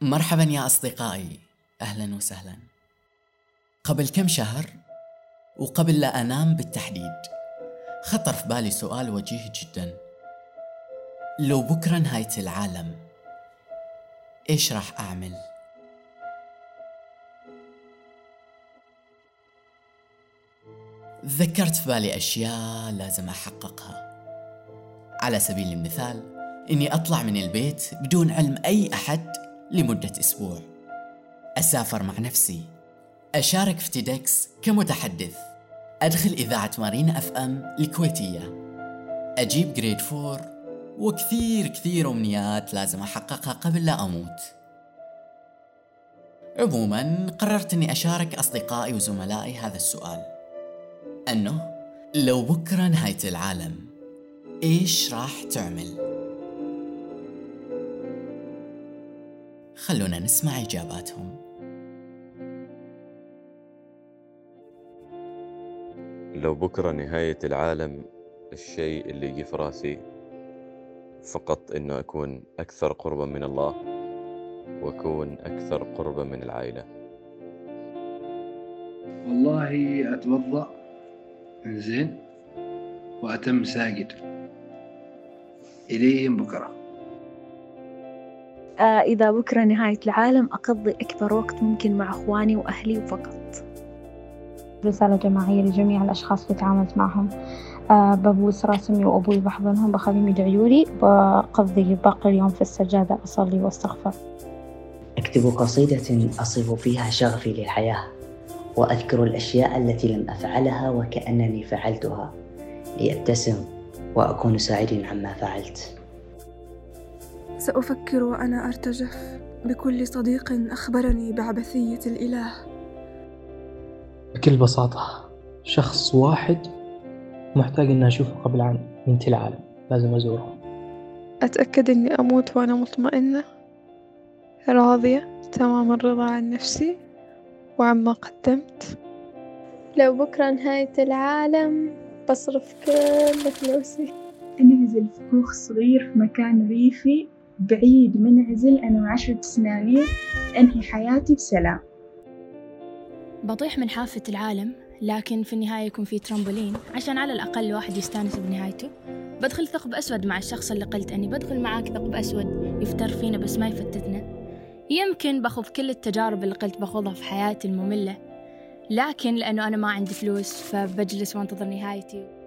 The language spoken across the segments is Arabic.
مرحبا يا أصدقائي. أهلا وسهلا. قبل كم شهر وقبل لا أنام بالتحديد خطر في بالي سؤال وجيه جدا. لو بكرة نهاية العالم إيش راح أعمل؟ ذكرت في بالي أشياء لازم أحققها. على سبيل المثال إني أطلع من البيت بدون علم أي أحد لمدة أسبوع. أسافر مع نفسي. أشارك في TEDx كمتحدث. أدخل إذاعة مارينا FM الكويتية. أجيب grade four وكثير كثير أمنيات لازم أحققها قبل لا أموت. عموما قررت أني أشارك أصدقائي وزملائي هذا السؤال. أنه لو بكرة نهاية العالم إيش راح تعمل؟ خلونا نسمع إجاباتهم. لو بكرة نهاية العالم الشيء اللي يجي في راسي فقط إنه أكون أكثر قربا من الله وأكون أكثر قربا من العائلة. والله أتوضأ زين وأتم ساجد. إليهم بكرة. إذا بكرة نهاية العالم أقضي أكبر وقت ممكن مع أخواني وأهلي وفقط رسالة جماعية لجميع الأشخاص اللي تعاملت معهم. آه ببوس راسمي وأبوي بحضنهم بخليهم يدعوا لي بقضي باقي اليوم في السجادة أصلي وأستغفر. أكتب قصيدة أصف فيها شغفي للحياة وأذكر الأشياء التي لم أفعلها وكأنني فعلتها لأبتسم وأكون سعيدا عما فعلت. سأفكر وأنا أرتجف. بكل صديق أخبرني بعبثية الإله. بكل بساطة شخص واحد محتاج إني أشوفه قبل أن ينتهي العالم. لازم أزوره. أتأكد إني أموت وأنا مطمئنة. راضية تمام الرضا عن نفسي وعما قدمت. لو بكرة نهاية العالم بصرف كل فلوسي. أنعزل في كوخ صغير في مكان ريفي. بعيد منعزل أنا وعشرة سنانير أنهي حياتي بسلام. بطيح من حافة العالم لكن في النهاية يكون في ترامبولين عشان على الأقل الواحد يستانس بنهايته. بدخل ثقب أسود مع الشخص اللي قلت أني بدخل معاك ثقب أسود يفتر فينا بس ما يفتتنا. يمكن باخذ كل التجارب اللي قلت باخذها في حياتي المملة لكن لأنه أنا ما عندي فلوس فبجلس وانتظر نهايتي.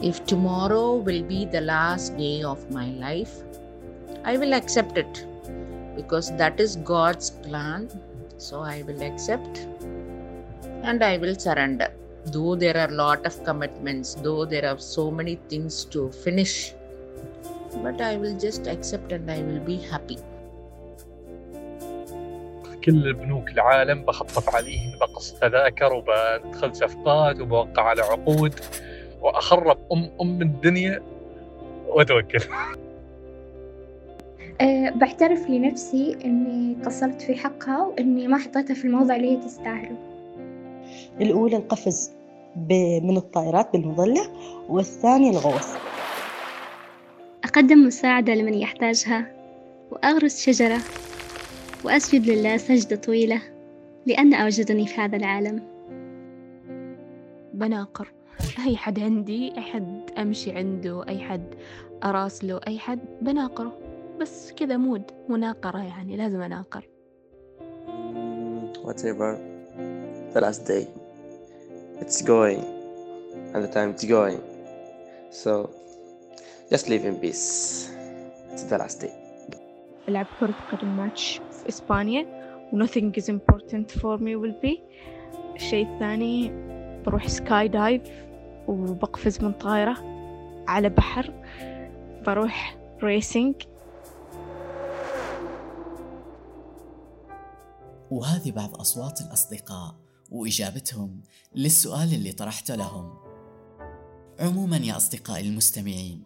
If tomorrow will be the last day of my life, I will accept it because that is God's plan. So I will accept and I will surrender. Though there are a lot of commitments, though there are so many things to finish, but I will just accept and I will be happy. كل بنوك العالم بخطف عليهم بقص تذاكر وبدخل صفقات وبوقع على عقود وأخرب ام أم الدنيا وأتوكل. أه بعترف لنفسي إني قصرت في حقها وإني ما حطيتها في الموضع اللي هي تستاهله. الأولى القفز من الطائرات بالمظلة والثانية الغوص. أقدم مساعدة لمن يحتاجها وأغرس شجرة وأسجد لله سجدة طويلة لأن أوجدني في هذا العالم. بناقر. أي حد عندي أي حد أمشي عنده أي حد أراسله أي حد بناقره. بس كذا مود مناقرة يعني لازم أناقر. Whatever. The last day. It's going. And the time it's going. So just live in peace. It's the last day. ألعب كرة قدم ماتش في إسبانيا nothing is important for me will be. الشيء الثاني بروح skydive وبقفز من طائرة على بحر بروح racing وهذه بعض أصوات الأصدقاء وإجابتهم للسؤال اللي طرحته لهم. عموما يا أصدقائي المستمعين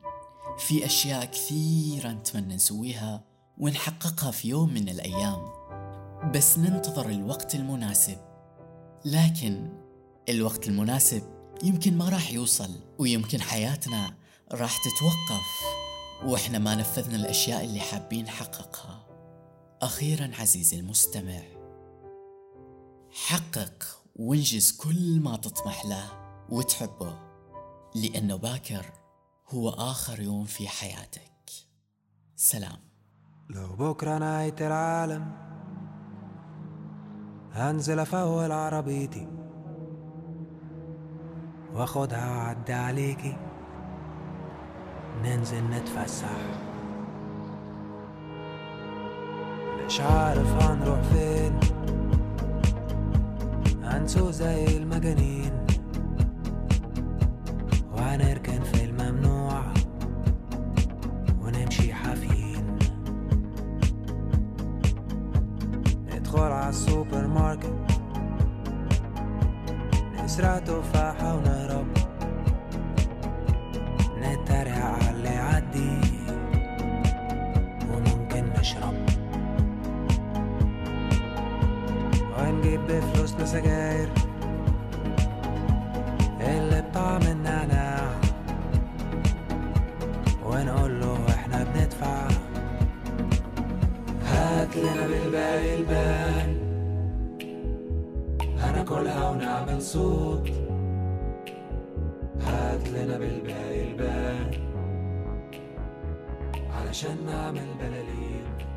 في أشياء كثيرة نتمنى نسويها ونحققها في يوم من الأيام. بس ننتظر الوقت المناسب. لكن الوقت المناسب يمكن ما راح يوصل ويمكن حياتنا راح تتوقف وإحنا ما نفذنا الأشياء اللي حابين نحققها. أخيرا عزيزي المستمع حقق وانجز كل ما تطمح له وتحبه لأنه باكر هو آخر يوم في حياتك. سلام. لو بكرة نهاية العالم هنزل أفول عربيتي واخدها وأعدي عليكي. ننزل نتفسح. مش عارف هنروح فين. هنسوق زي المجانين. وهنركن في الممنوع. ونمشي حافيين. ندخل على السوبر ماركت. نسرق تفاحة ونهرب ونجيب بفلوسنا سجاير. اللي بطعم النعناع ونقول له إحنا بندفع. هات لنا بالباقي البان هناكلها ونعمل صوت. هات لنا بالباقي البان علشان نعمل بلالين.